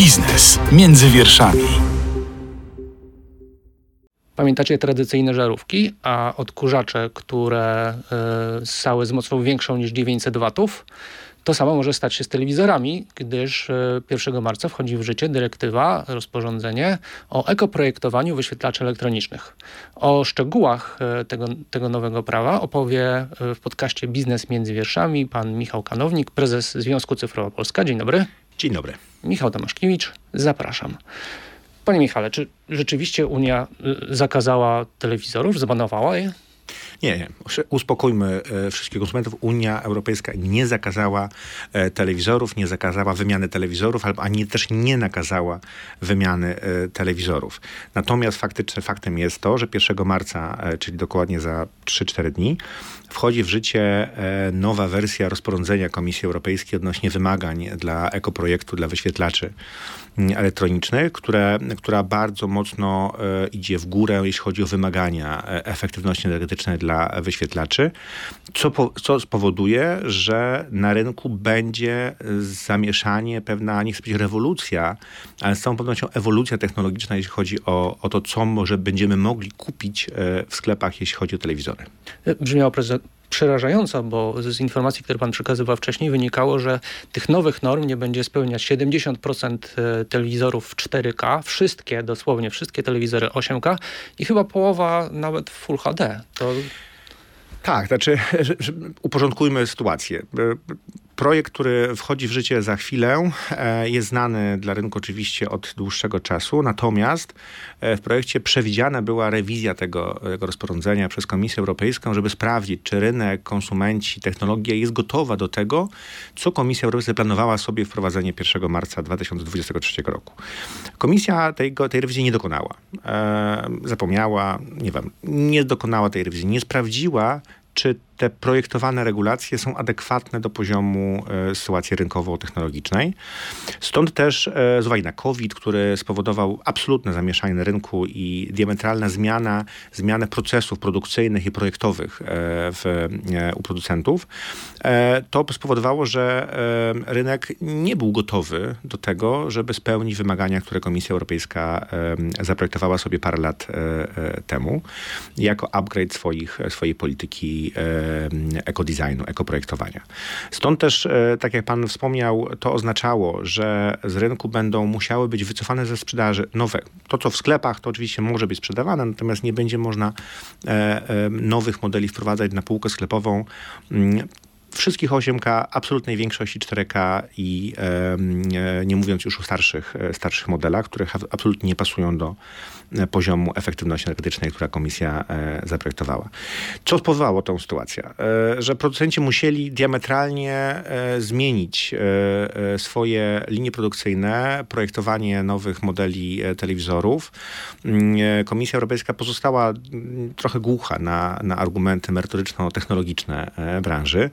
Biznes między wierszami. Pamiętacie tradycyjne żarówki, a odkurzacze, które y, ssały z mocą większą niż 900 watów? To samo może stać się z telewizorami, gdyż 1 e, marca wchodzi w życie dyrektywa, rozporządzenie o ekoprojektowaniu wyświetlaczy elektronicznych. O szczegółach e, tego, tego nowego prawa opowie e, w podcaście Biznes między wierszami pan Michał Kanownik, prezes Związku Cyfrowa Polska. Dzień dobry. Dzień dobry. Michał Tomaszkiewicz, zapraszam. Panie Michale, czy rzeczywiście Unia zakazała telewizorów, zbanowała je? Nie, nie. Uspokójmy e, wszystkich konsumentów. Unia Europejska nie zakazała e, telewizorów, nie zakazała wymiany telewizorów, ani też nie nakazała wymiany e, telewizorów. Natomiast faktycznym faktem jest to, że 1 marca, czyli dokładnie za 3-4 dni, wchodzi w życie nowa wersja rozporządzenia Komisji Europejskiej odnośnie wymagań dla ekoprojektu, dla wyświetlaczy elektronicznych, które, która bardzo mocno idzie w górę, jeśli chodzi o wymagania efektywności energetycznej dla wyświetlaczy, co, po, co spowoduje, że na rynku będzie zamieszanie, pewna, nie chcę powiedzieć rewolucja, ale z całą pewnością ewolucja technologiczna, jeśli chodzi o, o to, co może będziemy mogli kupić e, w sklepach, jeśli chodzi o telewizory. Brzmiało przerażająco, bo z informacji, które pan przekazywał wcześniej, wynikało, że tych nowych norm nie będzie spełniać 70% e, telewizorów w 4K, wszystkie, dosłownie wszystkie telewizory 8K i chyba połowa nawet Full HD. To tak, znaczy uporządkujmy sytuację. Projekt, który wchodzi w życie za chwilę, e, jest znany dla rynku oczywiście od dłuższego czasu, natomiast e, w projekcie przewidziana była rewizja tego, tego rozporządzenia przez Komisję Europejską, żeby sprawdzić, czy rynek, konsumenci, technologia jest gotowa do tego, co Komisja Europejska planowała sobie wprowadzenie 1 marca 2023 roku. Komisja tej, tej rewizji nie dokonała. E, zapomniała, nie wiem, nie dokonała tej rewizji, nie sprawdziła, czy te projektowane regulacje są adekwatne do poziomu e, sytuacji rynkowo-technologicznej. Stąd też e, z uwagi na COVID, który spowodował absolutne zamieszanie na rynku i diametralna zmiana, zmianę procesów produkcyjnych i projektowych e, w, u producentów, to spowodowało, że rynek nie był gotowy do tego, żeby spełnić wymagania, które Komisja Europejska zaprojektowała sobie parę lat temu, jako upgrade swoich, swojej polityki ekodesignu, ekoprojektowania. Stąd też, e, tak jak pan wspomniał, to oznaczało, że z rynku będą musiały być wycofane ze sprzedaży nowe. To, co w sklepach, to oczywiście może być sprzedawane, natomiast nie będzie można e, e, nowych modeli wprowadzać na półkę sklepową mm, wszystkich 8K, absolutnej większości 4K i e, nie mówiąc już o starszych, starszych modelach, które absolutnie nie pasują do, E, poziomu efektywności energetycznej, która komisja e, zaprojektowała. Co spowodowało tą sytuację? E, że producenci musieli diametralnie zmienić swoje linie produkcyjne, projektowanie nowych modeli telewizorów. Mm, komisja Europejska pozostała mm, trochę głucha na, na argumenty merytoryczno-technologiczne branży.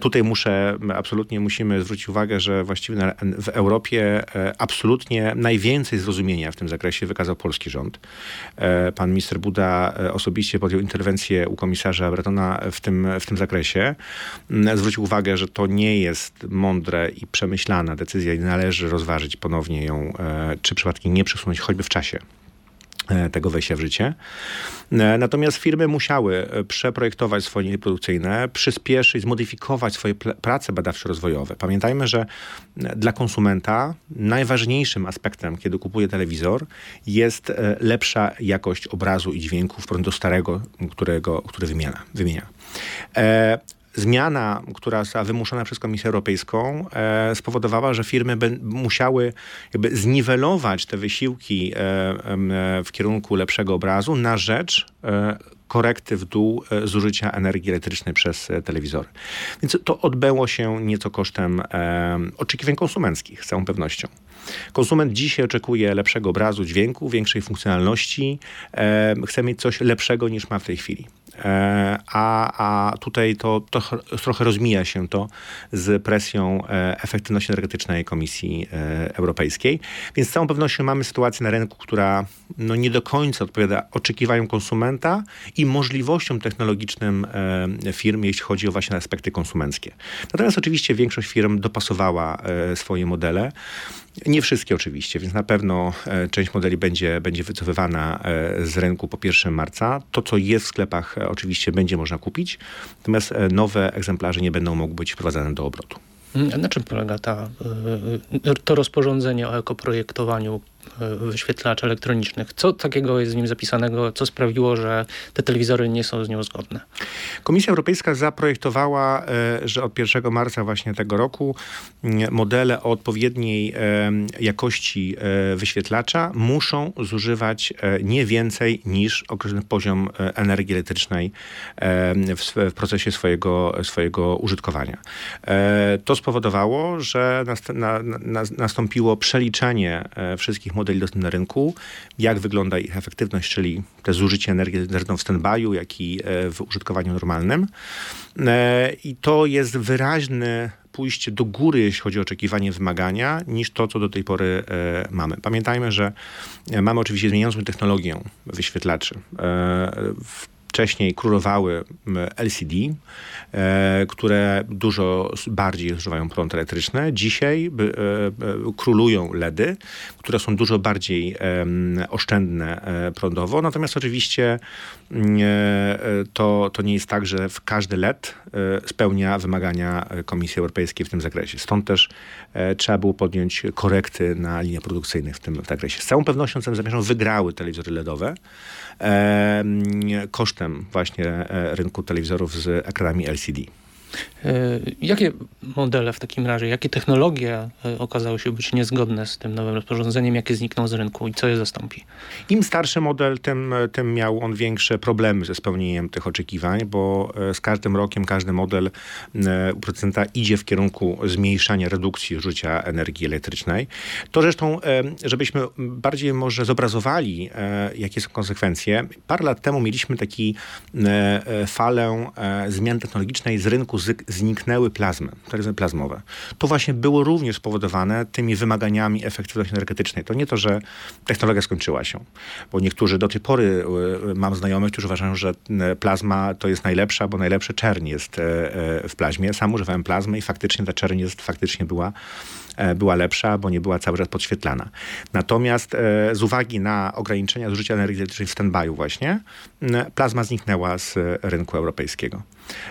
Tutaj muszę, absolutnie musimy zwrócić uwagę, że właściwie w Europie absolutnie najwięcej zrozumienia w tym zakresie wykazał polski rząd E, pan minister Buda e, osobiście podjął interwencję u komisarza Bretona w tym, w tym zakresie. Mm, zwrócił uwagę, że to nie jest mądre i przemyślana decyzja i należy rozważyć ponownie ją, e, czy przypadkiem nie przesunąć choćby w czasie tego wejścia w życie. E, natomiast firmy musiały e, przeprojektować swoje linie produkcyjne, przyspieszyć, zmodyfikować swoje prace badawczo-rozwojowe. Pamiętajmy, że dla konsumenta najważniejszym aspektem, kiedy kupuje telewizor, jest lepsza jakość obrazu i dźwięku w porównaniu do starego, którego, który wymienia. wymienia zmiana, która została wymuszona przez Komisję Europejską, e, spowodowała, że firmy musiały jakby zniwelować te wysiłki e, e, w kierunku lepszego obrazu na rzecz e, korekty w dół e, zużycia energii elektrycznej przez e, telewizory. Więc to odbyło się nieco kosztem oczekiwań konsumenckich, z całą pewnością. Konsument dzisiaj oczekuje lepszego obrazu, dźwięku, większej funkcjonalności. chce mieć coś lepszego niż ma w tej chwili. E, a, a tutaj to, to trochę rozmija się to z presją e, efektywności energetycznej Komisji e, Europejskiej. Więc z całą pewnością mamy sytuację na rynku, która no nie do końca odpowiada oczekiwaniom konsumenta i możliwościom technologicznym firm, jeśli chodzi o właśnie aspekty konsumenckie. Natomiast oczywiście większość firm dopasowała swoje modele. Nie wszystkie oczywiście, więc na pewno e, część modeli będzie, będzie wycofywana e, z rynku po 1 marca. To, co jest w sklepach, e, oczywiście będzie można kupić, natomiast nowe egzemplarze nie będą mogły być wprowadzane do obrotu. Mm, na czym polega ta, to rozporządzenie o ekoprojektowaniu wyświetlaczy elektronicznych. Co takiego jest w nim zapisanego, co sprawiło, że te telewizory nie są z nią zgodne? Komisja Europejska zaprojektowała, e, że od 1 marca właśnie tego roku mm, modele o odpowiedniej e, jakości e, wyświetlacza muszą zużywać nie więcej niż określony poziom energii elektrycznej w procesie swojego, swojego użytkowania. To spowodowało, że nastąpiło przeliczenie wszystkich modeli dostępnych na rynku, jak wygląda ich efektywność, czyli te zużycie energii zarówno w stand-by'u, jak i e, w użytkowaniu normalnym. E, I to jest wyraźne pójście do góry, jeśli chodzi o oczekiwanie wymagania, niż to, co do tej pory e, mamy. Pamiętajmy, że mamy oczywiście zmieniającą technologię wyświetlaczy. W wcześniej królowały LCD, e, które dużo bardziej zużywają prąd elektryczny. Dzisiaj e, e, królują LEDy, które są dużo bardziej oszczędne prądowo. Natomiast oczywiście mm, to, to nie jest tak, że każdy LED spełnia wymagania Komisji Europejskiej w tym zakresie. Stąd też trzeba było podjąć korekty na liniach produkcyjnych w tym zakresie. Z całą pewnością zamierzam wygrały telewizory LEDowe kosztem właśnie e, rynku telewizorów z ekranami LCD. E, jakie modele w takim razie, jakie technologie e, okazały się być niezgodne z tym nowym rozporządzeniem, jakie znikną z rynku i co je zastąpi? Im starszy model, tym, tym miał on większe problemy ze spełnieniem tych oczekiwań, bo e, z każdym rokiem każdy model u producenta idzie w kierunku zmniejszania redukcji zużycia energii elektrycznej. To zresztą, żebyśmy bardziej może zobrazowali, jakie są konsekwencje. Parę lat temu mieliśmy taki falę zmian technologicznej z rynku zniknęły plazmy, telewizory plazmowe. To właśnie było również spowodowane tymi wymaganiami efektywności energetycznej. To nie to, że technologia skończyła się, bo niektórzy do tej pory e, mam znajomych, którzy uważają, że e, plazma to jest najlepsza, bo najlepszy czerń jest e, w plazmie. Sam używałem plazmy i faktycznie ta czerń jest, faktycznie była była lepsza, bo nie była cały czas podświetlana. Natomiast z uwagi na ograniczenia zużycia energii elektrycznej w stand-by'u właśnie, plazma zniknęła z rynku europejskiego.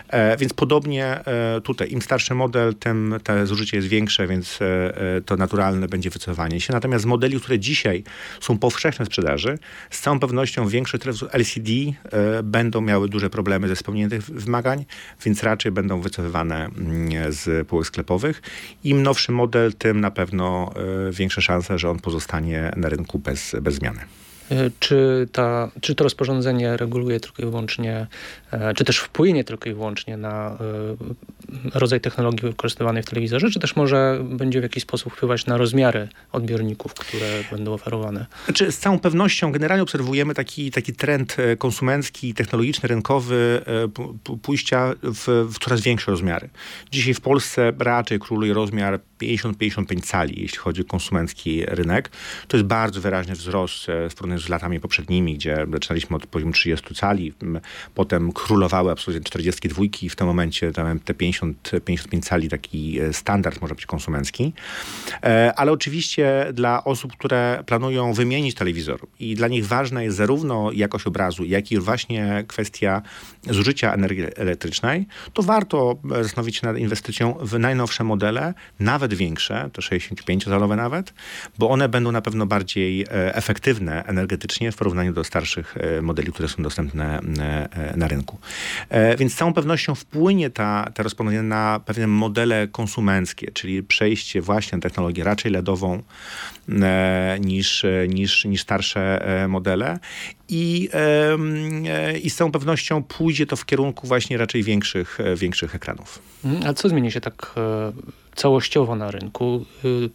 E, więc podobnie e, tutaj, im starszy model, tym to zużycie jest większe, więc e, to naturalne będzie wycofanie się. Natomiast z modeli, które dzisiaj są powszechne w sprzedaży, z całą pewnością większe LCD będą miały duże problemy ze spełnieniem tych wymagań, więc raczej będą wycofywane mm, z półek sklepowych. Im nowszy model, tym na pewno większe szanse, że on pozostanie na rynku bez, bez zmiany. E, czy, ta, czy to rozporządzenie reguluje tylko i wyłącznie, e, czy też wpłynie tylko i wyłącznie na e, rodzaj technologii wykorzystywanej w telewizorze, czy też może będzie w jakiś sposób wpływać na rozmiary odbiorników, które będą oferowane? Znaczy, z całą pewnością generalnie obserwujemy taki, taki trend konsumencki, technologiczny, rynkowy pójścia w, w coraz większe rozmiary. Dzisiaj w Polsce raczej króluje rozmiar 50-55 cali, jeśli chodzi o konsumencki rynek. To jest bardzo wyraźny wzrost w porównaniu z latami poprzednimi, gdzie zaczynaliśmy od poziomu 30 cali, potem królowały absolutnie 42 i w tym momencie te 50, 55 cali taki e, standard może być konsumencki. E, ale oczywiście dla osób, które planują wymienić telewizor i dla nich ważna jest zarówno jakość obrazu, jak i właśnie kwestia zużycia energii elektrycznej, to warto zastanowić się nad inwestycją w najnowsze modele, nawet większe, to 65-calowe nawet, bo one będą na pewno bardziej e, efektywne energetycznie w porównaniu do starszych e, modeli, które są dostępne e, na rynku. Więc z całą pewnością wpłynie ta, ta rozporządzenie na pewne modele konsumenckie, czyli przejście właśnie na technologię raczej LEDową niż, niż, niż starsze modele. I, I z całą pewnością pójdzie to w kierunku właśnie raczej większych, większych ekranów. A co zmieni się tak całościowo na rynku? Y,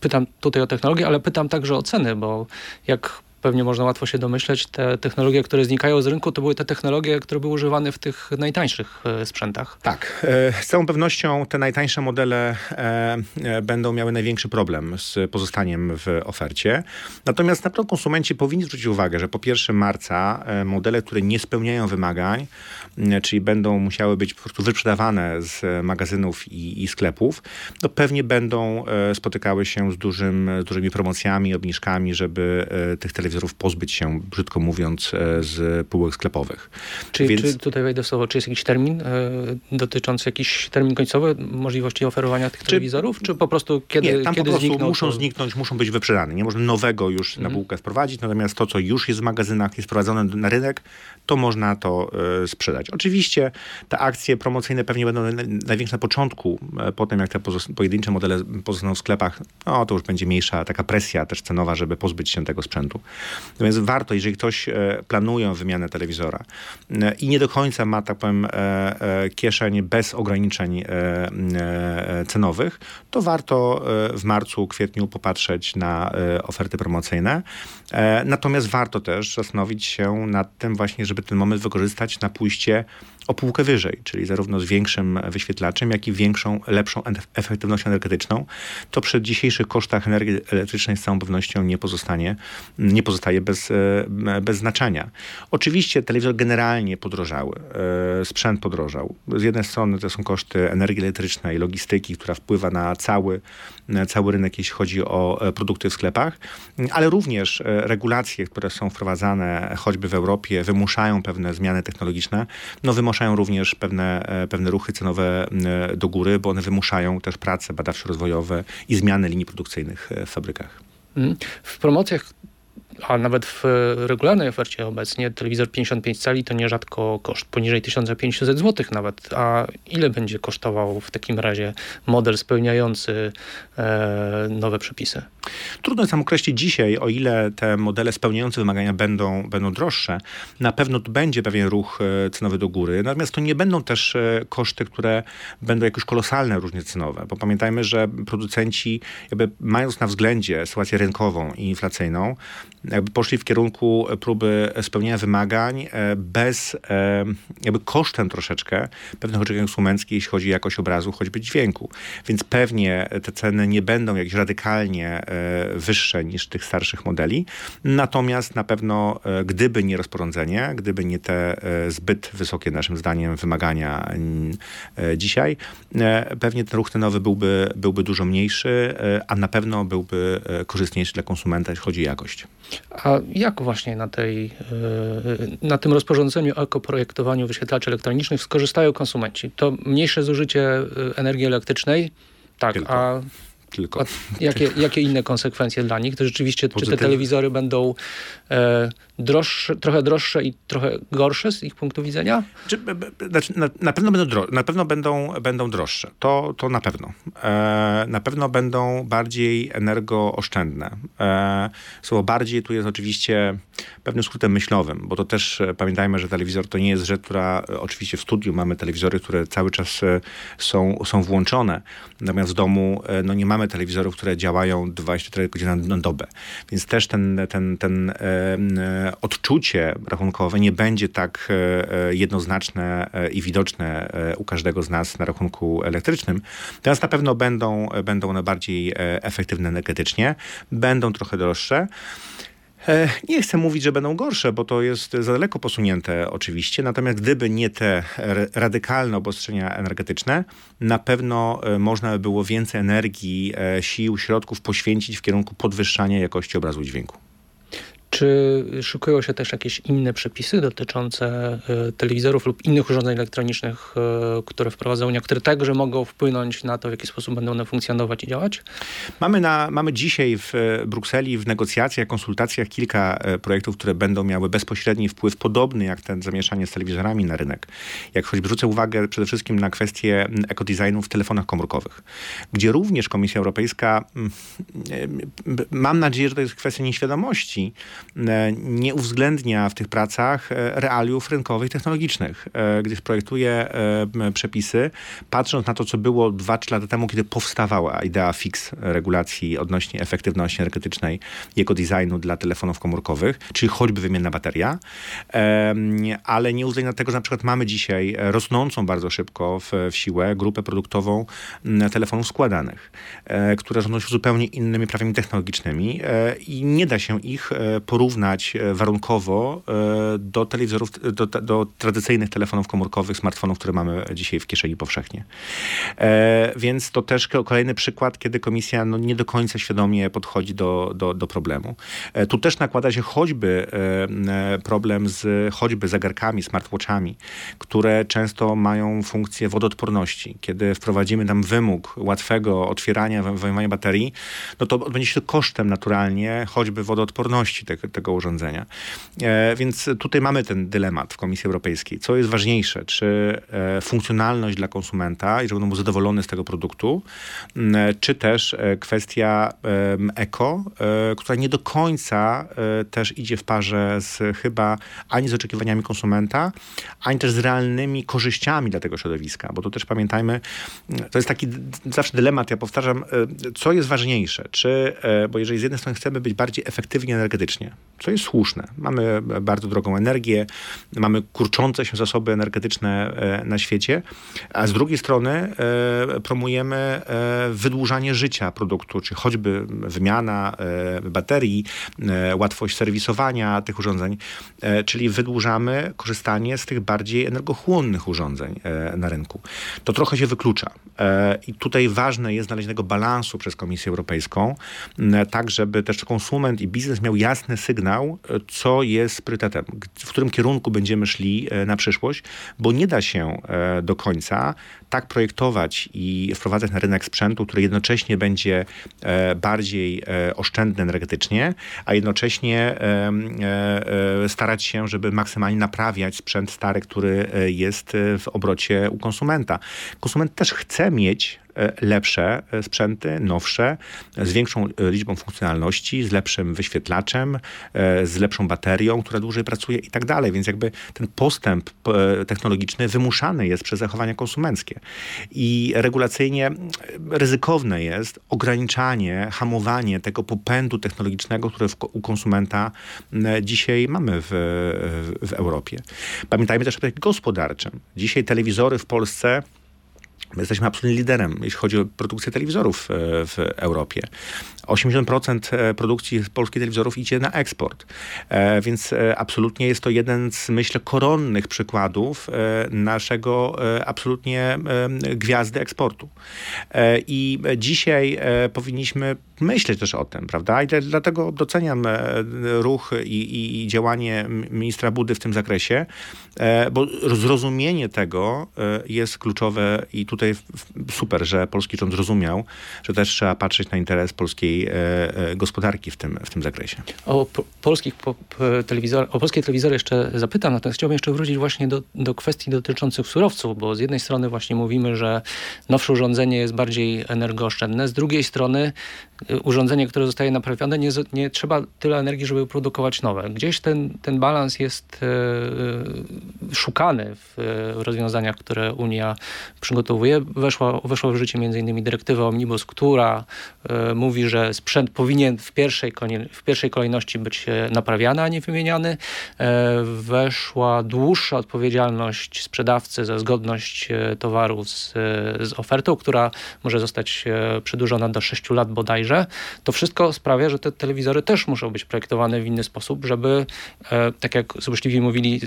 pytam tutaj o technologię, ale pytam także o ceny, bo jak pewnie można łatwo się domyśleć, te technologie, które znikają z rynku, to były te technologie, które były używane w tych najtańszych e, sprzętach. Tak. Z całą pewnością te najtańsze modele będą miały największy problem z pozostaniem w ofercie. Natomiast na pewno konsumenci powinni zwrócić uwagę, że po 1 marca modele, które nie spełniają wymagań, czyli będą musiały być po prostu wyprzedawane z magazynów i, i sklepów, no pewnie będą spotykały się z, dużym, z dużymi promocjami, obniżkami, żeby e, tych telewizorów pozbyć się, brzydko mówiąc, e, z półek sklepowych. Czy, Więc... czy tutaj wejdę w słowo, czy jest jakiś termin e, dotyczący, jakiś termin końcowy możliwości oferowania tych czy, telewizorów, czy po prostu kiedy, nie, tam kiedy po prostu znikną, muszą to... zniknąć, muszą być wyprzedane. Nie można nowego już na mhm. półkę wprowadzić, natomiast to, co już jest w magazynach, jest wprowadzone na rynek, to można to y, sprzedać. Oczywiście te akcje promocyjne pewnie będą największe na początku, potem jak te pojedyncze modele pozostaną w sklepach, no to już będzie mniejsza taka presja też cenowa, żeby pozbyć się tego sprzętu. Natomiast warto, jeżeli ktoś e, planuje wymianę telewizora e, i nie do końca ma, tak powiem, e, kieszeń bez ograniczeń cenowych, to warto w marcu, kwietniu popatrzeć na oferty promocyjne. Natomiast warto też zastanowić się nad tym właśnie, żeby ten moment wykorzystać na pójście o półkę wyżej, czyli zarówno z większym wyświetlaczem, jak i większą, lepszą efektywnością energetyczną. To przy dzisiejszych kosztach energii elektrycznej z całą pewnością nie pozostanie, nie pozostaje bez, e, bez znaczenia. Oczywiście telewizor generalnie podrożały, e, sprzęt podrożał. Z jednej strony to są koszty energii elektrycznej, logistyki, która wpływa na cały, cały rynek, jeśli chodzi o e, produkty w sklepach, ale również regulacje, które są wprowadzane choćby w Europie, wymuszają pewne zmiany technologiczne, no wymuszają również pewne, pewne ruchy cenowe do góry, bo one wymuszają też prace badawczo-rozwojowe i zmiany linii produkcyjnych w fabrykach. W promocjach a nawet w regularnej ofercie obecnie telewizor 55 cali to nierzadko koszt poniżej 1500 zł nawet. A ile będzie kosztował w takim razie model spełniający e, nowe przepisy? Trudno jest nam określić dzisiaj, o ile te modele spełniające wymagania będą, będą droższe. Na pewno będzie pewien ruch e, cenowy do góry, natomiast to nie będą też e, koszty, które będą jakoś kolosalne różnie cenowe, bo pamiętajmy, że producenci jakby mając na względzie sytuację rynkową i inflacyjną, jakby poszli w kierunku próby spełnienia wymagań e, bez, jakby kosztem troszeczkę pewnych oczekiwań konsumenckich, jeśli chodzi o jakość obrazu, choćby dźwięku. Więc pewnie te ceny nie będą jakieś radykalnie E, wyższe niż tych starszych modeli. Natomiast na pewno, e, gdyby nie rozporządzenie, gdyby nie te e, zbyt wysokie naszym zdaniem wymagania dzisiaj, pewnie ten ruch cenowy byłby, byłby dużo mniejszy, a na pewno byłby korzystniejszy dla konsumenta, jeśli chodzi o jakość. A jak właśnie na, tej, na tym rozporządzeniu o ekoprojektowaniu wyświetlaczy elektronicznych skorzystają konsumenci? To mniejsze zużycie energii elektrycznej, tak, Tylko. a tylko. Jakie, jakie inne konsekwencje dla nich? To rzeczywiście, czy te telewizory będą e, droższe, trochę droższe i trochę gorsze z ich punktu widzenia? Czy, znaczy, na, na, pewno będą, dro, na pewno będą, będą droższe. To, to na pewno. E, na pewno będą bardziej energooszczędne. E, słowo bardziej tu jest oczywiście pewnym skrótem myślowym, bo to też e, pamiętajmy, że telewizor to nie jest rzecz, która e, oczywiście w studiu mamy telewizory, które cały czas e, są, są włączone. Natomiast w domu no, nie mamy telewizorów, które działają 24 godziny na dobę. Więc też ten, ten, ten e, odczucie rachunkowe nie będzie tak e, e, jednoznaczne e, i widoczne u każdego z nas na rachunku elektrycznym. Teraz na pewno będą, będą one bardziej efektywne energetycznie, będą trochę droższe. Nie chcę mówić, że będą gorsze, bo to jest za daleko posunięte oczywiście. Natomiast gdyby nie te radykalne obostrzenia energetyczne, na pewno można by było więcej energii, sił, środków poświęcić w kierunku podwyższania jakości obrazu dźwięku. Czy szykują się też jakieś inne przepisy dotyczące e, telewizorów lub innych urządzeń elektronicznych, e, które wprowadza Unia, które także mogą wpłynąć na to, w jaki sposób będą one funkcjonować i działać? Mamy, na, mamy dzisiaj w e, Brukseli w negocjacjach, konsultacjach kilka projektów, które będą miały bezpośredni wpływ, podobny jak ten zamieszanie z telewizorami na rynek. Jak choćby zwrócę uwagę przede wszystkim na kwestię ekodesignu w telefonach komórkowych, gdzie również Komisja Europejska, mam nadzieję, że to jest kwestia nieświadomości, nie uwzględnia w tych pracach realiów rynkowych, technologicznych, gdyż projektuje przepisy, patrząc na to, co było 2-3 lata temu, kiedy powstawała idea fix regulacji odnośnie efektywności energetycznej i designu dla telefonów komórkowych, czyli choćby wymienna bateria, ale nie uwzględnia tego, że na przykład mamy dzisiaj rosnącą bardzo szybko w, w siłę grupę produktową telefonów składanych, e, które rządzą się zupełnie innymi prawami technologicznymi e, i nie da się ich e, porównać warunkowo do telewizorów, do, do tradycyjnych telefonów komórkowych, smartfonów, które mamy dzisiaj w kieszeni powszechnie. Więc to też kolejny przykład, kiedy komisja no, nie do końca świadomie podchodzi do, do, do problemu. Tu też nakłada się choćby problem z choćby zegarkami, smartwatchami, które często mają funkcję wodoodporności. Kiedy wprowadzimy tam wymóg łatwego otwierania, wyjmowania baterii, no to odbędzie się to kosztem naturalnie choćby wodoodporności te, tego urządzenia. E, więc tutaj mamy ten dylemat w Komisji Europejskiej. Co jest ważniejsze? Czy e, funkcjonalność dla konsumenta i żeby on był zadowolony z tego produktu, e, czy też kwestia eko, która nie do końca też idzie w parze z chyba ani z oczekiwaniami konsumenta, ani też z realnymi korzyściami dla tego środowiska, bo to też pamiętajmy, to jest taki zawsze dylemat, ja powtarzam, co jest ważniejsze, czy, bo jeżeli z jednej strony chcemy być bardziej efektywni energetycznie, co jest słuszne, mamy bardzo drogą energię, mamy kurczące się zasoby energetyczne e, na świecie, a z drugiej strony promujemy wydłużanie życia produktu, czy choćby wymiana baterii, łatwość serwisowania tych urządzeń, czyli wydłużamy korzystanie z tych bardziej energochłonnych urządzeń na rynku. To trochę się wyklucza. E, I tutaj ważne jest znalezienie balansu przez Komisję Europejską, tak żeby też konsument i biznes miał jasny sygnał, e, co jest priorytetem, w którym kierunku będziemy szli e, na przyszłość, bo nie da się do końca tak projektować i wprowadzać na rynek sprzętu, który jednocześnie będzie bardziej oszczędny energetycznie, a jednocześnie starać się, żeby maksymalnie naprawiać sprzęt stary, który jest w obrocie u konsumenta. Konsument też chce mieć E, lepsze e, sprzęty, nowsze, z większą e, liczbą funkcjonalności, z lepszym wyświetlaczem, z lepszą baterią, która dłużej pracuje i tak dalej. Więc jakby ten postęp technologiczny wymuszany jest przez zachowania konsumenckie. I regulacyjnie ryzykowne jest ograniczanie, hamowanie tego popędu technologicznego, które w, u konsumenta dzisiaj mamy w, w Europie. Pamiętajmy też o aspekcie gospodarczym. Dzisiaj telewizory w Polsce My jesteśmy absolutnym liderem, jeśli chodzi o produkcję telewizorów e, w Europie. 80% e, produkcji polskich telewizorów idzie na eksport, e, więc absolutnie jest to jeden z, myślę, koronnych przykładów naszego absolutnie gwiazdy eksportu. I dzisiaj powinniśmy myśleć też o tym, prawda? I dlatego doceniam ruch i, i działanie ministra Budy w tym zakresie, bo zrozumienie tego jest kluczowe i tutaj tutaj super, że polski rząd zrozumiał, że też trzeba patrzeć na interes polskiej e, e, gospodarki w tym, w tym zakresie. O, polskich po, o polskie telewizory jeszcze zapytam, natomiast chciałbym jeszcze wrócić właśnie do, do kwestii dotyczących surowców, bo z jednej strony właśnie mówimy, że nowsze urządzenie jest bardziej energooszczędne, z drugiej strony y, urządzenie, które zostaje naprawione, nie, nie trzeba tyle energii, żeby produkować nowe. Gdzieś ten, ten balans jest szukany w rozwiązaniach, które Unia przygotowuje weszła, weszła w życie m.in. dyrektywa Omnibus, która y, mówi, że sprzęt powinien w pierwszej, w pierwszej kolejności być e, naprawiany, a nie wymieniany. E, weszła dłuższa odpowiedzialność sprzedawcy za zgodność towaru z, z ofertą, która może zostać przedłużona do 6 lat bodajże. To wszystko sprawia, że te telewizory też muszą być projektowane w inny sposób, żeby, tak jak złośliwi mówili,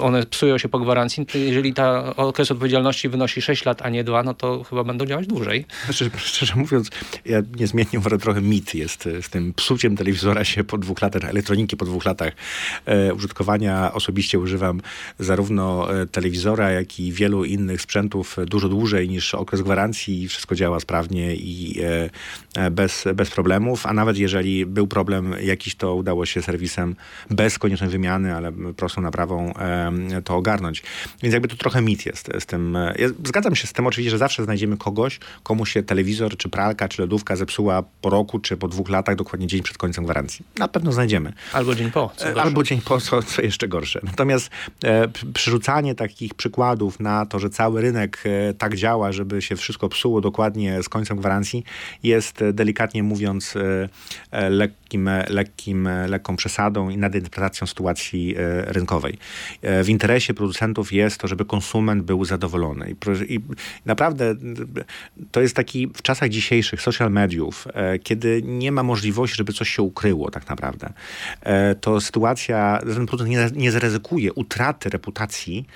one psują się po gwarancji. Jeżeli ta okres odpowiedzialności wynosi 6 lat, a nie 2, no to chyba będą działać dłużej. Znaczy, szczerze mówiąc, ja niezmiennie uważam, trochę mit jest z tym psuciem telewizora się po dwóch latach, elektroniki po dwóch latach e, użytkowania. Osobiście używam zarówno e, telewizora, jak i wielu innych sprzętów dużo dłużej niż okres gwarancji i wszystko działa sprawnie i e, e, bez, bez problemów, a nawet jeżeli był problem jakiś, to udało się serwisem bez koniecznej wymiany, ale prostą naprawą e, to ogarnąć. Więc jakby to trochę mit jest z tym. Ja zgadzam się z tym oczywiście, oczywiście, że zawsze znajdziemy kogoś, komu się telewizor, czy pralka, czy lodówka zepsuła po roku, czy po dwóch latach, dokładnie dzień przed końcem gwarancji. Na pewno znajdziemy. Albo dzień po. Albo dzień po, co, co jeszcze gorsze. Natomiast e, przerzucanie takich przykładów na to, że cały rynek e, tak działa, żeby się wszystko psuło dokładnie z końcem gwarancji, jest e, delikatnie mówiąc e, e lekkim, e, lekkim, lekką przesadą i nadinterpretacją sytuacji rynkowej. W interesie producentów jest to, żeby konsument był zadowolony. I, i naprawdę to jest taki w czasach dzisiejszych social mediów, kiedy nie ma możliwości, żeby coś się ukryło tak naprawdę, to sytuacja, ten producent nie, nie zaryzykuje utraty reputacji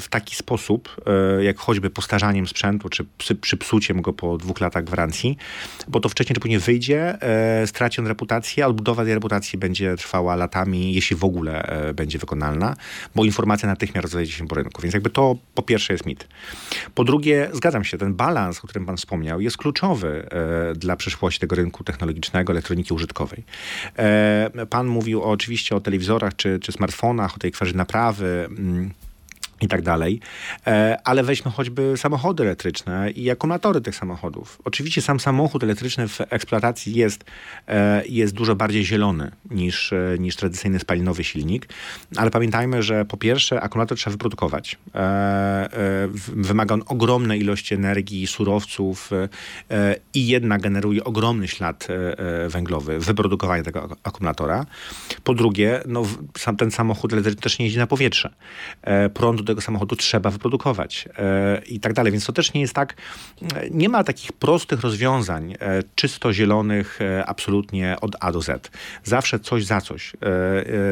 w taki sposób, jak choćby postarzaniem sprzętu, czy przypsuciem go po dwóch latach gwarancji, bo to wcześniej czy później wyjdzie, e, straci on reputację, a odbudowa tej reputacji będzie trwała latami, jeśli w ogóle e, będzie wykonalna, bo informacja natychmiast rozejdzie się po rynku. Więc jakby to po pierwsze jest mit. Po drugie, zgadzam się, ten balans, o którym pan wspomniał, jest kluczowy e, dla przyszłości tego rynku technologicznego, elektroniki użytkowej. Pan mówił oczywiście o telewizorach czy, czy smartfonach, o tej kwestii naprawy. Mm, i tak dalej. E, ale weźmy choćby samochody elektryczne i akumulatory tych samochodów. Oczywiście sam samochód elektryczny w eksploatacji jest, e, jest dużo bardziej zielony niż, e, niż tradycyjny spalinowy silnik, ale pamiętajmy, że po pierwsze akumulator trzeba wyprodukować. Wymaga on ogromnej ilości energii, surowców i jednak generuje ogromny ślad węglowy wyprodukowania tego akumulatora. Po drugie, no, sam ten samochód elektryczny też nie jeździ na powietrze. Prąd tego samochodu trzeba wyprodukować e, i tak dalej. Więc to też nie jest tak, e, nie ma takich prostych rozwiązań, e, czysto zielonych, absolutnie od A do Z. Zawsze coś za coś.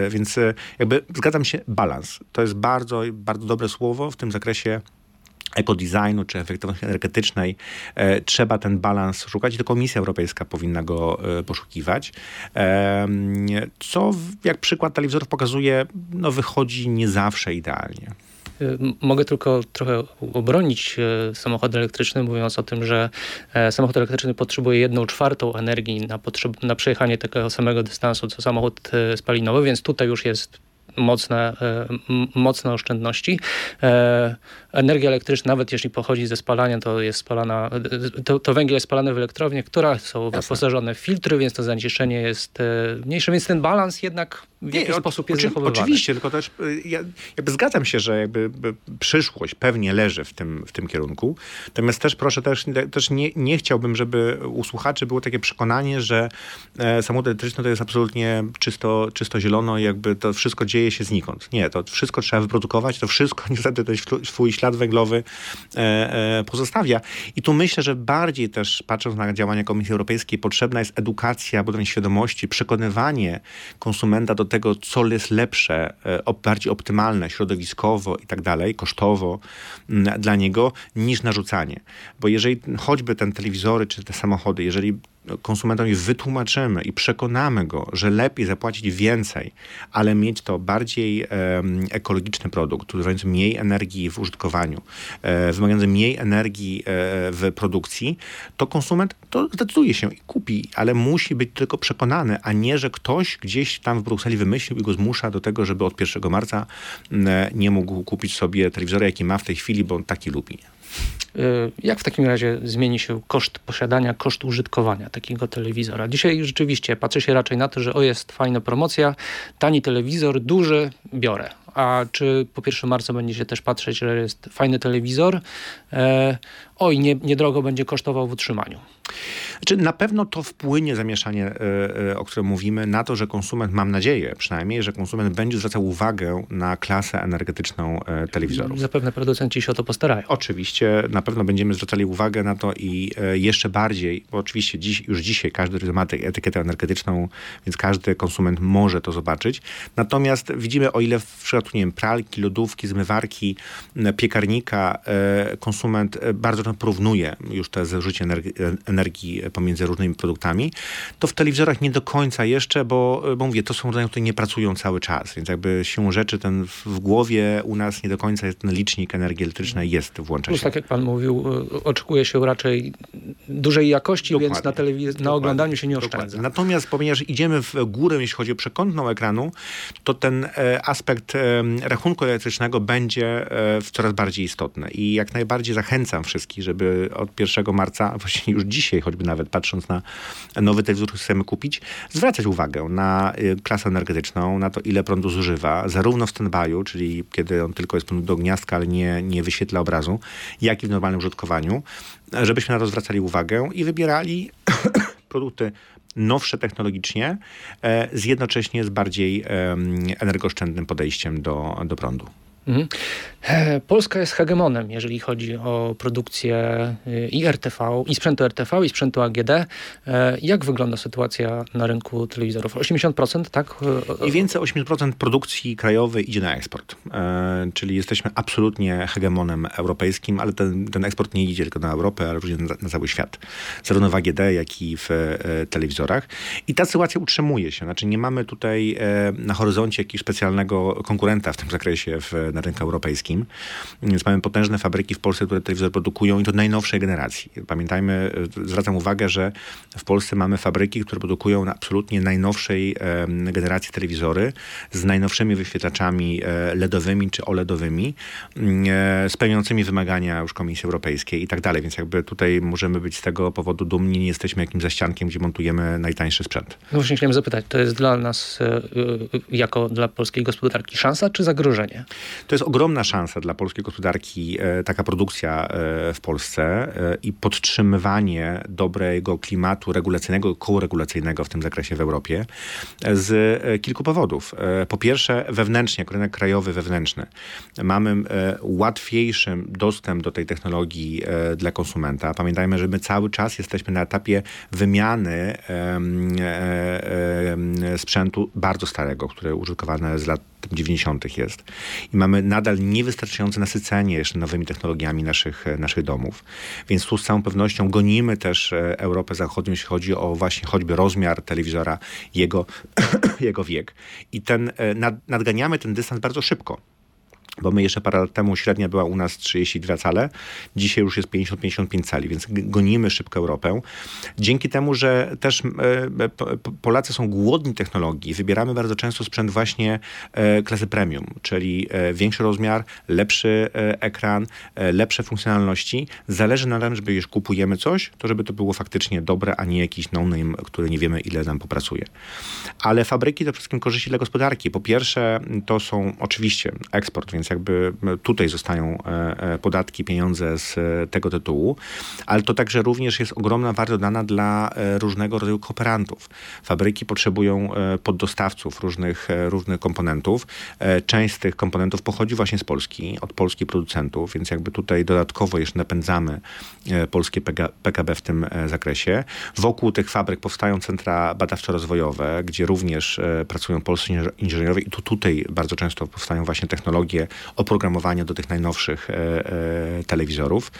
Więc jakby zgadzam się, balans. To jest bardzo, bardzo dobre słowo w tym zakresie ekodesignu czy efektywności energetycznej e, trzeba ten balans szukać i to Komisja Europejska powinna go e, poszukiwać. E, co, jak przykład telewizorów pokazuje, no wychodzi nie zawsze idealnie. Mogę tylko trochę obronić e, samochód elektryczny, mówiąc o tym, że e, samochód elektryczny potrzebuje jedną czwartą energii na, potrzeb, na przejechanie tego samego dystansu co samochód e, spalinowy, więc tutaj już jest mocne, mocne oszczędności. Energia elektryczna, nawet jeśli pochodzi ze spalania, to jest spalana, to, to węgiel jest spalany w elektrowni, która są Jasne. wyposażone w filtry, więc to zanieczyszczenie jest mniejsze, więc ten balans jednak w jaki nie, sposób jest oczy, Oczywiście, tylko też y, ja, jakby zgadzam się, że jakby przyszłość pewnie leży w tym, w tym kierunku. Natomiast też proszę, też, też nie, nie chciałbym, żeby u słuchaczy było takie przekonanie, że e, samochód elektryczny to jest absolutnie czysto, czysto zielono i jakby to wszystko dzieje się znikąd. Nie, to wszystko trzeba wyprodukować, to wszystko niestety ten swój ślad węglowy e, e, pozostawia. I tu myślę, że bardziej też patrząc na działania Komisji Europejskiej potrzebna jest edukacja, budowanie świadomości, przekonywanie konsumenta do tego, co jest lepsze, e, bardziej optymalne środowiskowo i tak dalej, kosztowo dla niego, niż narzucanie. Bo jeżeli choćby ten telewizory czy te samochody, jeżeli konsumentowi wytłumaczymy i przekonamy go, że lepiej zapłacić więcej, ale mieć to bardziej ekologiczny produkt, wymagający mniej energii w użytkowaniu, e, wymagający mniej energii e, w produkcji, to konsument to zdecyduje się i kupi, ale musi być tylko przekonany, a nie, że ktoś gdzieś tam w Brukseli wymyślił i go zmusza do tego, żeby od 1 marca nie mógł kupić sobie telewizora, jaki ma w tej chwili, bo on taki lubi. Y, jak w takim razie zmieni się koszt posiadania, koszt użytkowania takiego telewizora? Dzisiaj rzeczywiście patrzy się raczej na to, że o jest fajna promocja, tani telewizor, duży, biorę. A czy po 1 marca będzie się też patrzeć, że jest fajny telewizor? E, oj, nie, niedrogo będzie kosztował w utrzymaniu. Znaczy, na pewno to wpłynie zamieszanie, e, e, o którym mówimy, na to, że konsument, mam nadzieję przynajmniej, że konsument będzie zwracał uwagę na klasę energetyczną e, telewizorów. Zapewne producenci się o to postarają. Oczywiście, na pewno będziemy zwracali uwagę na to i jeszcze bardziej, bo oczywiście dziś, już dzisiaj każdy ma etykietę energetyczną, więc każdy konsument może to zobaczyć. Natomiast widzimy, o ile w przypadku nie wiem, pralki, lodówki, zmywarki, piekarnika, konsument bardzo porównuje już te zużycie energii, energii pomiędzy różnymi produktami, to w telewizorach nie do końca jeszcze, bo, bo mówię, to są rodzaje, które nie pracują cały czas, więc jakby siłą rzeczy ten w głowie u nas nie do końca jest ten licznik energii elektrycznej jest włącza Plus, się. tak jak pan mówił, y, oczekuje się raczej dużej jakości, Dokładnie. więc na, telewiz- na Dokładnie. oglądaniu się nie Dokładnie. oszczędza. Natomiast ponieważ idziemy w górę, jeśli chodzi o przekątną ekranu, to ten e, aspekt e, rachunku elektrycznego będzie e, coraz bardziej istotny. I jak najbardziej zachęcam wszystkich, żeby od 1 marca, właściwie już dzisiaj, choćby nawet patrząc na nowy telewizor, który chcemy kupić, zwracać uwagę na e, klasę energetyczną, na to, ile prądu zużywa, zarówno w stand-by'u, czyli kiedy on tylko jest do gniazdka, ale nie, nie wyświetla obrazu, jak i w normalnym użytkowaniu, żebyśmy na to zwracali uwagę i wybierali produkty nowsze technologicznie, e, z jednocześnie z bardziej energooszczędnym podejściem do, do prądu. Mhm. E, Polska jest hegemonem, jeżeli chodzi o produkcję y, i RTV, i sprzętu RTV, i sprzętu AGD. E, Jak wygląda sytuacja na rynku telewizorów? 80%, tak? E, I więcej 80% produkcji krajowej idzie na eksport. E, czyli jesteśmy absolutnie hegemonem europejskim, ale ten, ten eksport nie idzie tylko na Europę, ale również na, na cały świat. Zarówno w AGD, jak i w e, telewizorach. I ta sytuacja utrzymuje się. Znaczy nie mamy tutaj e, na horyzoncie jakiegoś specjalnego konkurenta w tym zakresie w, na rynku europejskim. Więc mamy potężne fabryki w Polsce, które telewizor produkują i to najnowszej generacji. Pamiętajmy, e, zwracam uwagę, że w Polsce mamy fabryki, które produkują absolutnie najnowszej generacji telewizory z najnowszymi wyświetlaczami e, LEDowymi czy OLEDowymi, mm, e, spełniającymi wymagania już Komisji Europejskiej i tak dalej. Więc jakby tutaj możemy być z tego powodu dumni. Nie jesteśmy jakimś zaściankiem, gdzie montujemy najtańszy sprzęt. No właśnie chciałem zapytać, to jest dla nas, jako dla polskiej gospodarki, szansa czy zagrożenie? To jest ogromna szansa dla polskiej gospodarki, e, taka produkcja e, w Polsce e, i podtrzymywanie dobrego klimatu regulacyjnego, koregulacyjnego w tym zakresie w Europie z kilku powodów. Po pierwsze, wewnętrznie, rynek krajowy, wewnętrzny. Mamy łatwiejszy dostęp do tej technologii dla konsumenta. Pamiętajmy, że my cały czas jesteśmy na etapie wymiany sprzętu bardzo starego, które użytkowane z lat 90. jest. I mamy nadal niewystarczające nasycenie jeszcze nowymi technologiami naszych, e, naszych domów. Więc tu z całą pewnością gonimy też e, Europę Zachodnią, jeśli chodzi o właśnie choćby rozmiar telewizora, jego, jego wiek. I ten, e, nad, nadganiamy ten dystans bardzo szybko. Bo my jeszcze parę lat temu średnia była u nas 32 cale, dzisiaj już jest 50-55 cali, więc gonimy szybko Europę. Dzięki temu, że też e, po- Polacy są głodni technologii, wybieramy bardzo często sprzęt właśnie e, klasy premium, czyli e, większy rozmiar, lepszy e, ekran, e, lepsze funkcjonalności. Zależy na tym, żeby jeśli kupujemy coś, to żeby to było faktycznie dobre, a nie jakiś no-name, który nie wiemy ile nam popracuje. Ale fabryki to przede wszystkim korzyści dla gospodarki. Po pierwsze, to są oczywiście eksport, więc jakby tutaj zostają e, e, podatki, pieniądze z e, tego tytułu, ale to także również jest ogromna wartość dodana dla różnego rodzaju kooperantów. Fabryki potrzebują poddostawców różnych, różnych komponentów. Część z tych komponentów pochodzi właśnie z Polski, od polskich producentów, więc jakby tutaj dodatkowo jeszcze napędzamy polskie PKB w tym zakresie. Wokół tych fabryk powstają centra badawczo-rozwojowe, gdzie również pracują polscy inż- inżynierowie i tu tutaj bardzo często powstają właśnie technologie oprogramowania do tych najnowszych e, e, telewizorów.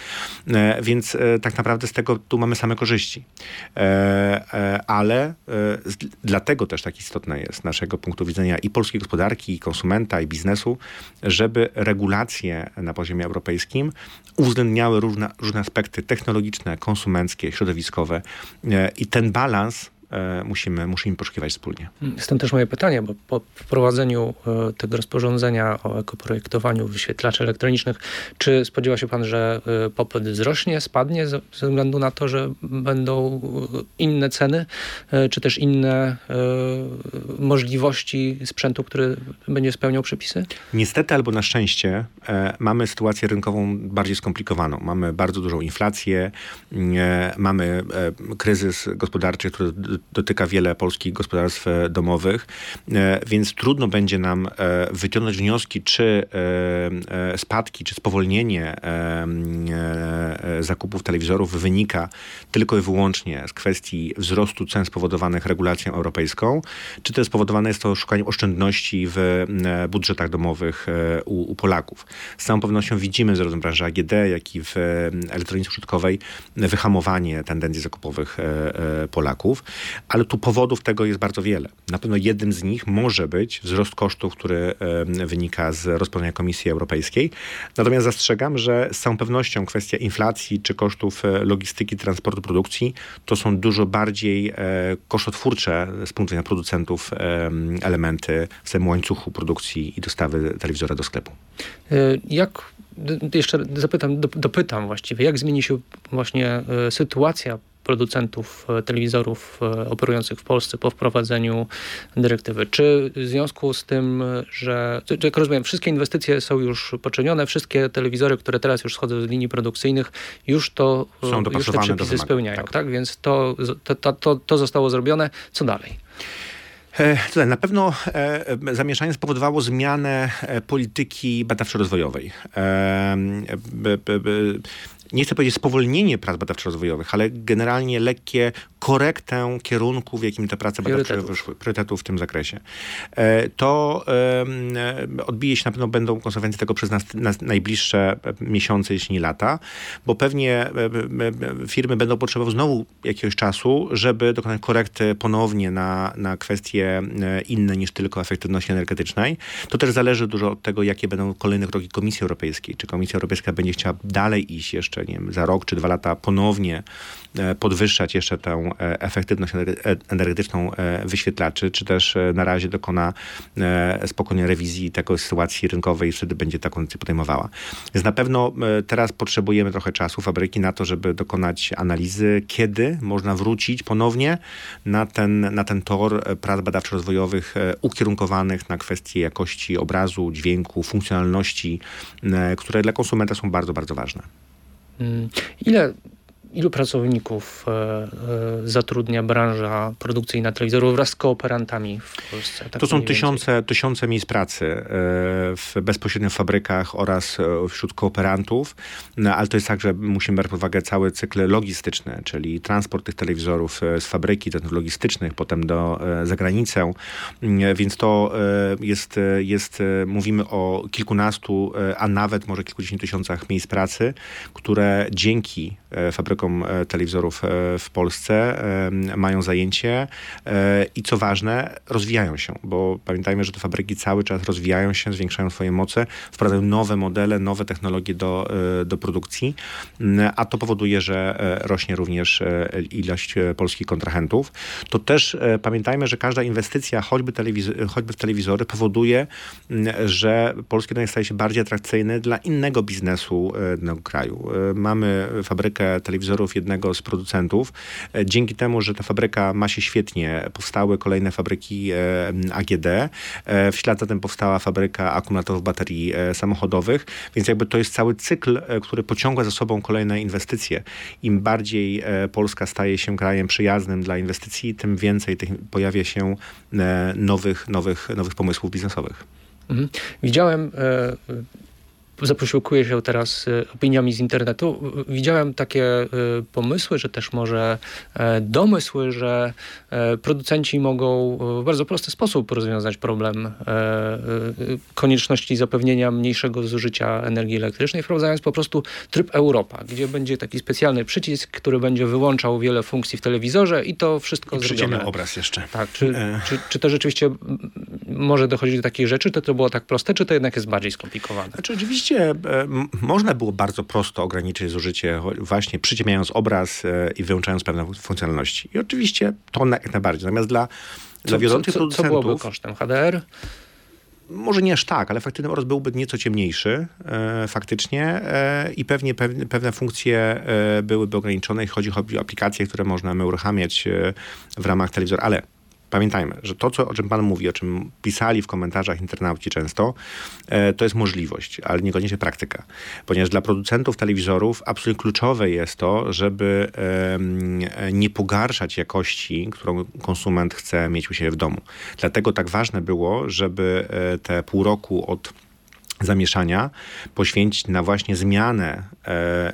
E, więc tak naprawdę z tego tu mamy same korzyści. Ale dlatego też tak istotne jest z naszego punktu widzenia i polskiej gospodarki, i konsumenta, i biznesu, żeby regulacje na poziomie europejskim uwzględniały różne, różne aspekty technologiczne, konsumenckie, środowiskowe i ten balans musimy, musimy poszukiwać wspólnie. Stąd też moje pytanie, bo po wprowadzeniu e, tego rozporządzenia o ekoprojektowaniu wyświetlaczy elektronicznych, czy spodziewa się pan, że e, popyt wzrośnie, spadnie ze względu na to, że będą e, inne ceny, e, czy też inne e, możliwości sprzętu, który będzie spełniał przepisy? Niestety albo na szczęście e, mamy sytuację rynkową bardziej skomplikowaną. Mamy bardzo dużą inflację, e, mamy e, kryzys gospodarczy, który dotyka wiele polskich gospodarstw domowych, więc trudno będzie nam wyciągnąć wnioski, czy spadki, czy spowolnienie zakupów telewizorów wynika tylko i wyłącznie z kwestii wzrostu cen spowodowanych regulacją europejską, czy też spowodowane jest to szukaniem oszczędności w budżetach domowych u, u Polaków. Z całą pewnością widzimy zarówno w branży AGD, jak i w elektronice użytkowej wyhamowanie tendencji zakupowych e, e, Polaków, ale tu powodów tego jest bardzo wiele. Na pewno jednym z nich może być wzrost kosztów, który e, wynika z rozporządzenia Komisji Europejskiej. Natomiast zastrzegam, że z całą pewnością kwestia inflacji czy kosztów logistyki, transportu, produkcji to są dużo bardziej kosztotwórcze z punktu widzenia producentów elementy w samym łańcuchu produkcji i dostawy telewizora do sklepu. Jak jeszcze zapytam, dopytam właściwie, jak zmieni się właśnie e, sytuacja producentów e, telewizorów e, operujących w Polsce po wprowadzeniu dyrektywy. Czy w związku z tym, że, jak rozumiem, wszystkie inwestycje są już poczynione, wszystkie telewizory, które teraz już schodzą z linii produkcyjnych, już to są już te przepisy spełniają, tak? tak? Więc to, to, to, to zostało zrobione. Co dalej? E, na pewno e, zamieszanie spowodowało zmianę e, polityki badawczo-rozwojowej nie chcę powiedzieć spowolnienie prac badawczo-rozwojowych, ale generalnie lekkie korektę kierunku, w jakim te prace badawcze wyszły, priorytetów w tym zakresie. E, to odbije się na pewno, będą konsekwencje tego przez nas, nas najbliższe miesiące, jeśli nie lata, bo pewnie firmy będą potrzebowały znowu jakiegoś czasu, żeby dokonać korekty ponownie na, na kwestie e, inne niż tylko efektywności energetycznej. To też zależy dużo od tego, jakie będą kolejne kroki Komisji Europejskiej. Czy Komisja Europejska będzie chciała dalej iść jeszcze nie wiem, za rok czy dwa lata ponownie e, podwyższać jeszcze tę e, efektywność energetyczną e, wyświetlaczy, czy też na razie dokona spokojnie rewizji takiej sytuacji rynkowej i wtedy będzie taką decyzję podejmowała. Więc na pewno teraz potrzebujemy trochę czasu fabryki na to, żeby dokonać analizy, kiedy można wrócić ponownie na ten, na ten tor prac badawczo-rozwojowych ukierunkowanych na kwestie jakości obrazu, dźwięku, funkcjonalności, które dla konsumenta są bardzo, bardzo ważne. Mm, ile Ilu pracowników e, e, zatrudnia branża produkcyjna telewizorów wraz z kooperantami w Polsce? Tak to są tysiące, tysiące miejsc pracy e, w bezpośrednich fabrykach oraz wśród kooperantów, no, ale to jest tak, że musimy brać pod uwagę cały cykl logistyczny, czyli transport tych telewizorów z fabryki, do logistycznych, potem do zagranicę, mm, więc to jest, jest, mówimy o kilkunastu, a nawet może kilkudziesięciu tysiącach miejsc pracy, które dzięki fabrykom E, telewizorów e, w Polsce e, mają zajęcie i co ważne, rozwijają się, bo pamiętajmy, że te fabryki cały czas rozwijają się, zwiększają swoje moce, wprowadzają nowe modele, nowe technologie do, do produkcji, a to powoduje, że rośnie również ilość polskich kontrahentów. To też pamiętajmy, że każda inwestycja, choćby, choćby w telewizory, powoduje, że polski rynek staje się bardziej atrakcyjny dla innego biznesu danego kraju. Mamy fabrykę telewizorów jednego z producentów. E, dzięki temu, że ta fabryka ma się świetnie, powstały kolejne fabryki e, AGD. E, w ślad za tym powstała fabryka akumulatorów baterii samochodowych, więc jakby to jest cały cykl, który pociąga za sobą kolejne inwestycje. Im bardziej Polska staje się krajem przyjaznym dla inwestycji, tym więcej tych pojawia się nowych, nowych, nowych pomysłów biznesowych. Mhm. Widziałem zaposiłkuję się teraz e, opiniami z internetu. Widziałem takie e, pomysły, że też może e, domysły, że producenci mogą w bardzo prosty sposób rozwiązać problem konieczności zapewnienia mniejszego zużycia energii elektrycznej, wprowadzając po prostu tryb Europa, gdzie będzie taki specjalny przycisk, który będzie wyłączał wiele funkcji w telewizorze i to wszystko I zrobione. obraz jeszcze. Tak, czy, czy, czy, to rzeczywiście może dochodzić do takich rzeczy? To to było tak proste, czy to jednak jest bardziej skomplikowane? Znaczy oczywiście oczywiście e, można było bardzo prosto ograniczyć zużycie, właśnie przyciemniając obraz e, i wyłączając pewne funkcjonalności. I oczywiście to jak najbardziej. Natomiast dla, co, dla wiodących co, co, producentów... Co byłoby kosztem? HDR? może nie aż tak, ale efektywny obraz byłby nieco ciemniejszy e, faktycznie e, i pewnie pewne, pewne funkcje e, byłyby ograniczone, jeśli chodzi o aplikacje, które można uruchamiać e, w ramach telewizora, ale pamiętajmy, że to, co, o czym pan mówi, o czym pisali w komentarzach internauci często, e, to jest możliwość, ale niekoniecznie praktyka. Ponieważ dla producentów telewizorów absolutnie kluczowe jest to, żeby nie pogarszać jakości, którą konsument chce mieć u siebie w domu. Dlatego tak ważne było, żeby e, te pół roku od zamieszania poświęcić na właśnie zmianę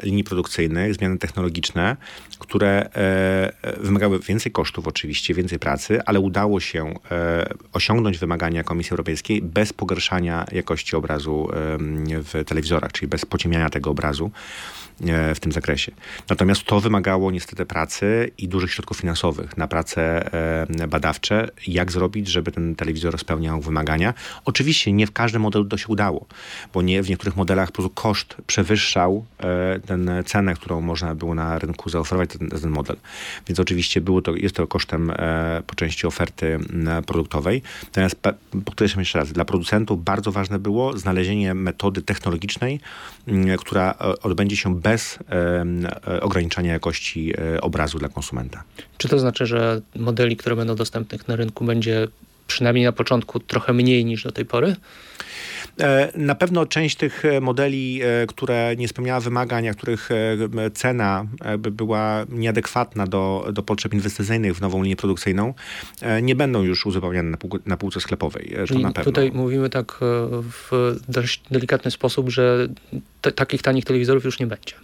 linii produkcyjnych, zmiany technologiczne, które e, wymagały więcej kosztów oczywiście, więcej pracy, ale udało się e, osiągnąć wymagania Komisji Europejskiej bez pogarszania jakości obrazu w telewizorach, czyli bez pociemniania tego obrazu. E, w tym zakresie. Natomiast to wymagało niestety pracy i dużych środków finansowych na prace e, badawcze, jak zrobić, żeby ten telewizor spełniał wymagania. Oczywiście nie w każdym modelu to się udało, bo nie w niektórych modelach po prostu koszt przewyższał e, tę cenę, którą można było na rynku zaoferować ten, ten model. Więc oczywiście było to, jest to kosztem po części oferty produktowej. Natomiast podkreślam jeszcze raz, dla producentów bardzo ważne było znalezienie metody technologicznej, która odbędzie się bez e, ograniczania jakości e, obrazu dla konsumenta. Czy to znaczy, że modeli, które będą dostępne na rynku, będzie przynajmniej na początku trochę mniej niż do tej pory? E, na pewno część tych modeli, które nie spełniała wymagań, a których cena była nieadekwatna do, do potrzeb inwestycyjnych w nową linię produkcyjną, nie będą już uzupełniane na, pół, na półce sklepowej. Czyli tutaj mówimy tak w dość delikatny sposób, że takich tanich telewizorów już nie będzie.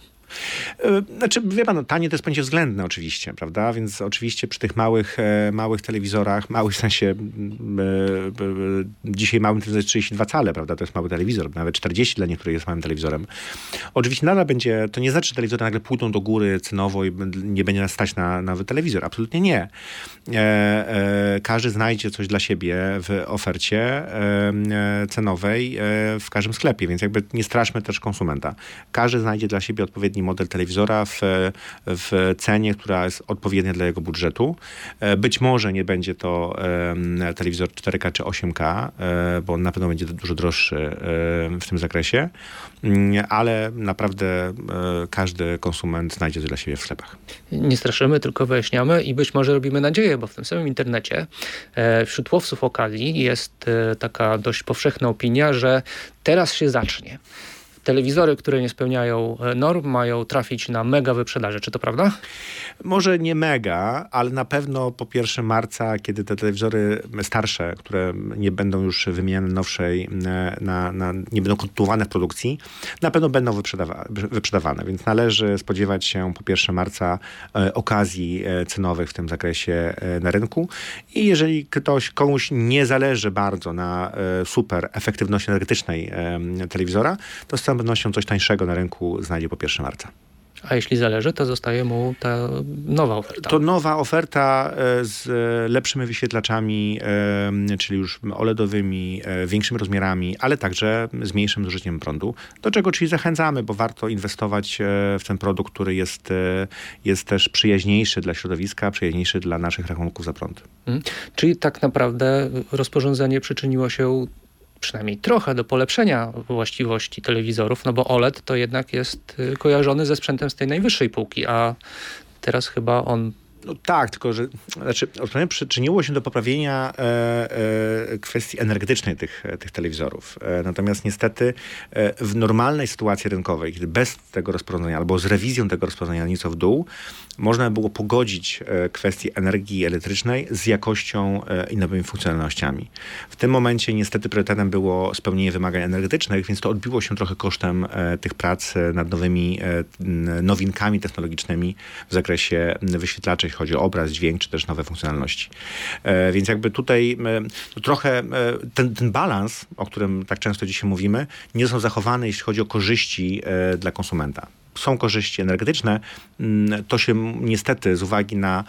E, znaczy, wie pan, no, tanie to jest pojęcie względne oczywiście, prawda? Więc oczywiście przy tych małych, e, małych telewizorach, małych w sensie e, dzisiaj małym telewizorem jest 32 cale, prawda? To jest mały telewizor, nawet 40 dla niektórych jest małym telewizorem. Oczywiście nadal będzie, to nie znaczy, że telewizory nagle pójdą do góry cenowo i nie będzie nas stać na nowy telewizor. Absolutnie nie. Każdy znajdzie coś dla siebie w ofercie cenowej w każdym sklepie, więc jakby nie straszmy też konsumenta. Każdy znajdzie dla siebie odpowiedni model telewizora w, w cenie, która jest odpowiednia dla jego budżetu. E, być może nie będzie to telewizor 4K czy 8K, e, bo on na pewno będzie dużo droższy e, w tym zakresie, mm, ale naprawdę każdy konsument znajdzie dla siebie w sklepach. Nie straszymy, tylko wyjaśniamy i być może robimy nadzieję, bo w tym samym internecie wśród łowców okazji jest taka dość powszechna opinia, że teraz się zacznie telewizory, które nie spełniają e, norm, mają trafić na mega wyprzedaże. Czy to prawda? Może nie mega, ale na pewno po 1 marca, kiedy te telewizory starsze, które nie będą już wymieniane nowszej, e, na, na, nie będą kontynuowane w produkcji, na pewno będą wyprzedawa wyprzedawane. Więc należy spodziewać się po 1 marca e, okazji cenowych w tym zakresie na rynku. I jeżeli ktoś, komuś nie zależy bardzo na super efektywności energetycznej telewizora, to z całą pewnością coś tańszego na rynku znajdzie po 1 marca. A jeśli zależy, to zostaje mu ta nowa oferta. To nowa oferta e, z e, lepszymi wyświetlaczami, e, czyli już OLEDowymi, większymi rozmiarami, ale także z mniejszym zużyciem prądu. Do czego czyli zachęcamy, bo warto inwestować w ten produkt, który jest, jest też przyjaźniejszy dla środowiska, przyjaźniejszy dla naszych rachunków za prąd. Hmm. Czyli tak naprawdę rozporządzenie przyczyniło się przynajmniej trochę do polepszenia właściwości telewizorów, no bo OLED to jednak jest y, kojarzony ze sprzętem z tej najwyższej półki, a teraz chyba on no tak, tylko że znaczy, przyczyniło się do poprawienia e, e, kwestii energetycznej tych, tych telewizorów. E, natomiast niestety e, w normalnej sytuacji rynkowej, kiedy bez tego rozporządzenia albo z rewizją tego rozporządzenia nieco w dół, można było pogodzić e, kwestię energii elektrycznej z jakością e, i nowymi funkcjonalnościami. W tym momencie niestety priorytetem było spełnienie wymagań energetycznych, więc to odbiło się trochę kosztem tych prac nad nowymi nowinkami technologicznymi w zakresie wyświetlaczy, jeśli chodzi o obraz, dźwięk, czy też nowe funkcjonalności. E, więc jakby tutaj e, trochę e, ten, ten balans, o którym tak często dzisiaj mówimy, nie są zachowane, jeśli chodzi o korzyści dla konsumenta są korzyści energetyczne, mm, to się niestety z uwagi na,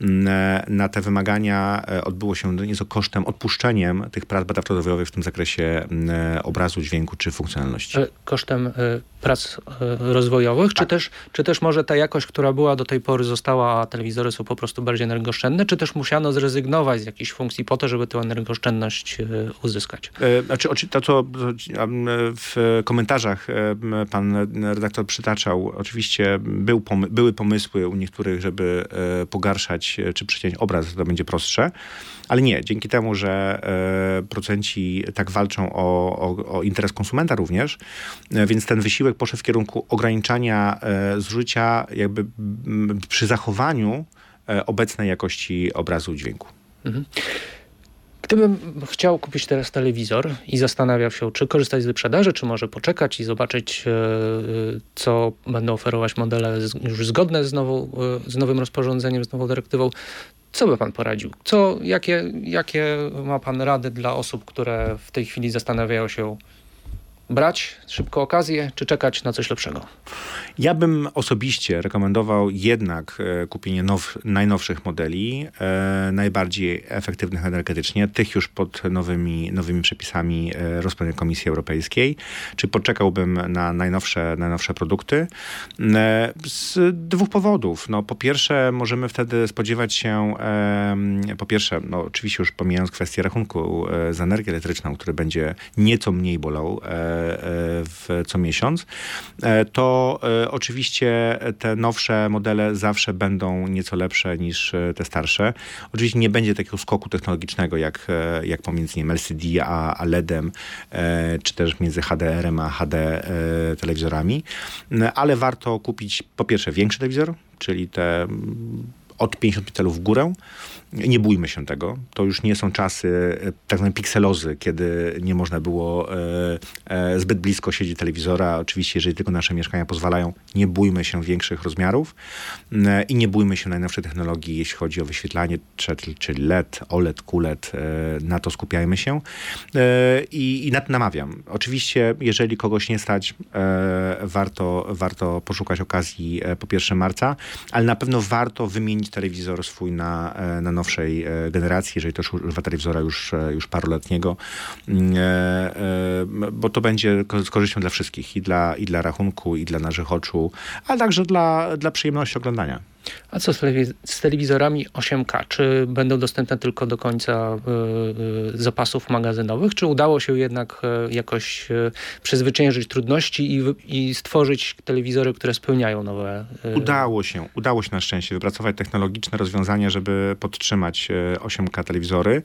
mm, na te wymagania e, odbyło się nieco kosztem, odpuszczeniem tych prac badawczo-rozwojowych w tym zakresie mm, obrazu, dźwięku czy funkcjonalności. Kosztem e, prac e, rozwojowych, tak. czy, też, czy też może ta jakość, która była do tej pory została, a telewizory są po prostu bardziej energooszczędne, czy też musiano zrezygnować z jakichś funkcji po to, żeby tę energooszczędność uzyskać? Znaczy, to, co w komentarzach pan redaktor przytaczał, Oczywiście był były pomysły u niektórych, żeby e, pogarszać e, czy przyciąć obraz, to będzie prostsze. Ale nie, dzięki temu, że e, producenci tak walczą o, o, o interes konsumenta również, więc ten wysiłek poszedł w kierunku ograniczania zużycia jakby przy zachowaniu obecnej jakości obrazu dźwięku. Gdybym chciał kupić teraz telewizor i zastanawiał się, czy korzystać z wyprzedaży, czy może poczekać i zobaczyć, e, e, co będą oferować modele już zgodne z, e, z nowym rozporządzeniem, z nową dyrektywą, co by pan poradził? Co, jakie, jakie ma pan rady dla osób, które w tej chwili zastanawiają się, brać szybko okazję, czy czekać na coś lepszego? Ja bym osobiście rekomendował jednak e, kupienie now, najnowszych modeli, e, najbardziej efektywnych energetycznie, tych już pod nowymi, nowymi przepisami e, Komisji Europejskiej. Czy poczekałbym na najnowsze, najnowsze produkty? E, z dwóch powodów. No, po pierwsze, możemy wtedy spodziewać się, e, po pierwsze, no, oczywiście już pomijając kwestię rachunku e, za energię elektryczną, który będzie nieco mniej bolał e, w, co miesiąc, e, to e, oczywiście te nowsze modele zawsze będą nieco lepsze niż e, te starsze. Oczywiście nie będzie takiego skoku technologicznego jak, jak pomiędzy wiem, LCD a, a LEDem, czy też między HDR-em a HD telewizorami, ale warto kupić po pierwsze większy telewizor, czyli te mm, od 50 pixelów w górę. Nie bójmy się tego. To już nie są czasy e, tak zwanej pikselozy, kiedy nie można było e, e, zbyt blisko siedzieć telewizora. Oczywiście, jeżeli tylko nasze mieszkania pozwalają, nie bójmy się większych rozmiarów e, i nie bójmy się najnowszej technologii, jeśli chodzi o wyświetlanie, czyli, LED, OLED, QLED. Na to skupiajmy się i, i na to namawiam. Oczywiście, jeżeli kogoś nie stać, warto, warto poszukać okazji po 1 marca, ale na pewno warto wymienić telewizor swój na, na nowszej e, generacji, jeżeli też używa telewizora już, e, już paroletniego, Mm, e, bo to będzie z korzyścią dla wszystkich, i dla, i dla rachunku, i dla naszych oczu, ale także dla, dla przyjemności oglądania. A co z, telewiz- z telewizorami 8K? Czy będą dostępne tylko do końca y, y, zapasów magazynowych? Czy udało się jednak y, jakoś przezwyciężyć trudności i, i stworzyć telewizory, które spełniają nowe... Udało się, udało się na szczęście wypracować technologiczne rozwiązania, żeby podtrzymać e, 8K telewizory.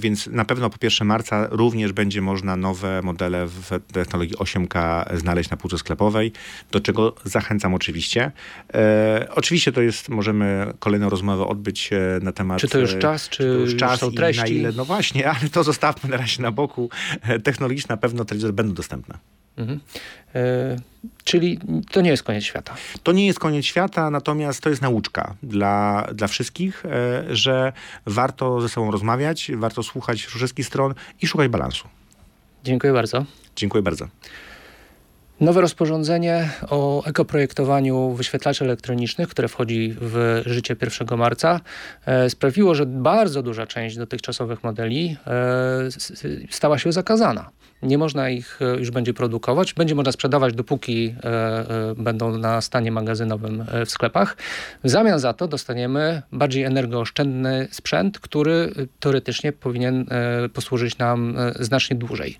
Więc na pewno po 1 marca również będzie można nowe modele w technologii 8K znaleźć na półce sklepowej, do czego zachęcam oczywiście. E, Oczywiście to jest, możemy kolejną rozmowę odbyć e, na temat... Czy to już e, czas, czy to już czas treści? na ile, no właśnie, ale to zostawmy na razie na boku. E, Technologicznie na pewno telewizory będą dostępne. Mhm. Y, czyli to nie jest koniec świata. To nie jest koniec świata, natomiast to jest nauczka dla, dla wszystkich, e, że warto ze sobą rozmawiać, warto słuchać wszystkich stron i szukać balansu. Dziękuję bardzo. Dziękuję bardzo. Nowe rozporządzenie o ekoprojektowaniu wyświetlaczy elektronicznych, które wchodzi w życie 1 marca, e, sprawiło, że bardzo duża część dotychczasowych modeli e, stała się zakazana. Nie można ich e, już będzie produkować, będzie można sprzedawać dopóki będą na stanie magazynowym w sklepach. W zamian za to dostaniemy bardziej energooszczędny sprzęt, który teoretycznie powinien posłużyć nam znacznie dłużej.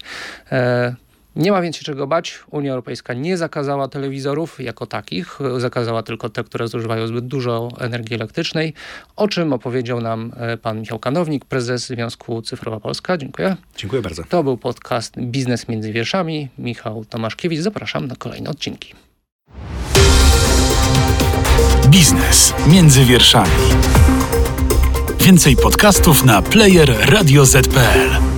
Nie ma więc się czego bać. Unia Europejska nie zakazała telewizorów jako takich, zakazała tylko te, które zużywają zbyt dużo energii elektrycznej, o czym opowiedział nam e, pan Michał Kanownik, prezes Związku Cyfrowa Polska. Dziękuję. Dziękuję bardzo. To był podcast Biznes między wierszami. Michał Tomaszkiewicz. Zapraszam na kolejne odcinki. Biznes między wierszami. Więcej podcastów na player radioz.pl.